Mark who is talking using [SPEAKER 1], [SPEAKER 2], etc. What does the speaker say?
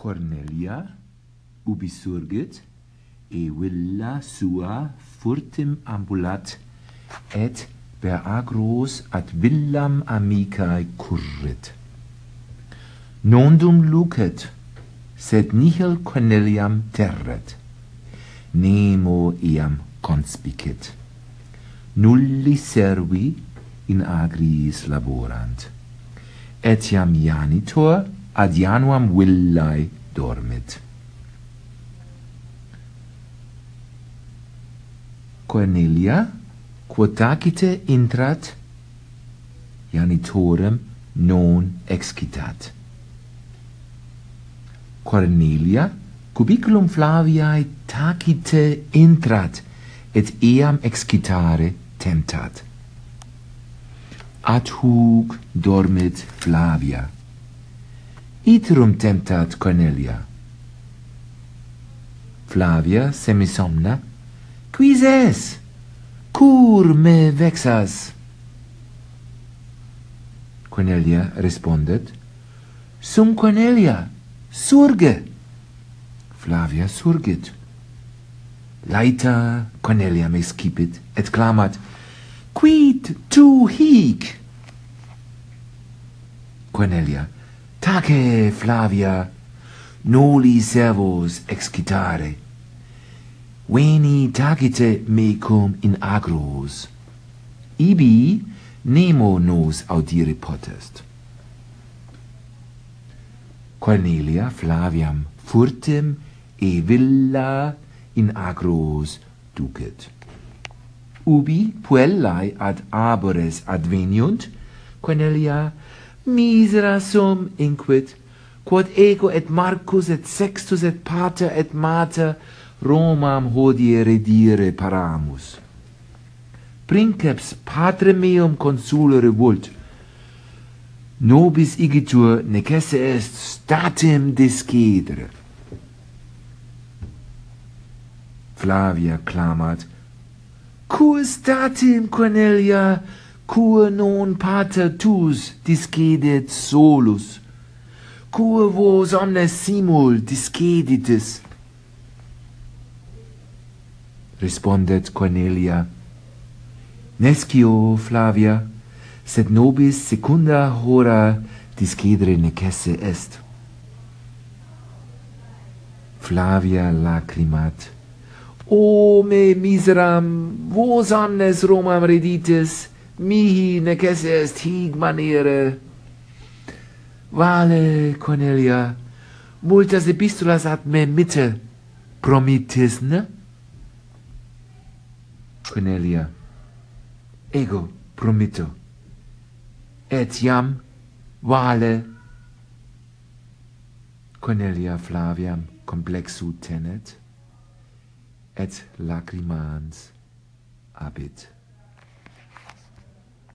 [SPEAKER 1] Cornelia ubi surgit e villa sua furtim ambulat et per agros ad villam amicae currit nondum lucet sed nihil Corneliam terret nemo iam conspicit nulli servi in agris laborant. Etiam janitor ad januam villae dormit. Cornelia, quotacite intrat, janitorem non excitat. Cornelia, cubiculum Flaviae tacite intrat, et eam excitare temptat. Ad hoc dormit Flavia, Iterum temptat Cornelia. Flavia, semisomna, quis es? Cur me vexas? Cornelia respondet, Sum Cornelia, surge! Flavia surgit. Laeta Cornelia me scipit, et clamat, Quid tu hic? Cornelia, Tace, Flavia, noli servos excitare. Veni tacite mecum in agros. Ibi nemo nos audire potest. Cornelia Flaviam furtim e villa in agros ducet. Ubi puellae ad arbores adveniunt, Cornelia misera sum inquit, quod ego et Marcus et Sextus et Pater et Mater Romam hodie redire paramus. Princeps patrem meum consulere vult, nobis igitur necesse est statim discedere. Flavia clamat, Cur statim, Cornelia, quae non pater tuus discedet solus, Quo vos omnes simul disceditis. Respondet Cornelia, Nescio, Flavia, sed nobis secunda hora discedere necesse est. Flavia lacrimat, O me miseram, vos omnes Romam redites, mihi necesse est hig maniere. Vale, Cornelia, multas epistolas ad me mitte promittis, ne? Cornelia, ego promitto, et iam vale Cornelia Flaviam complexu tenet, et lacrimans abit.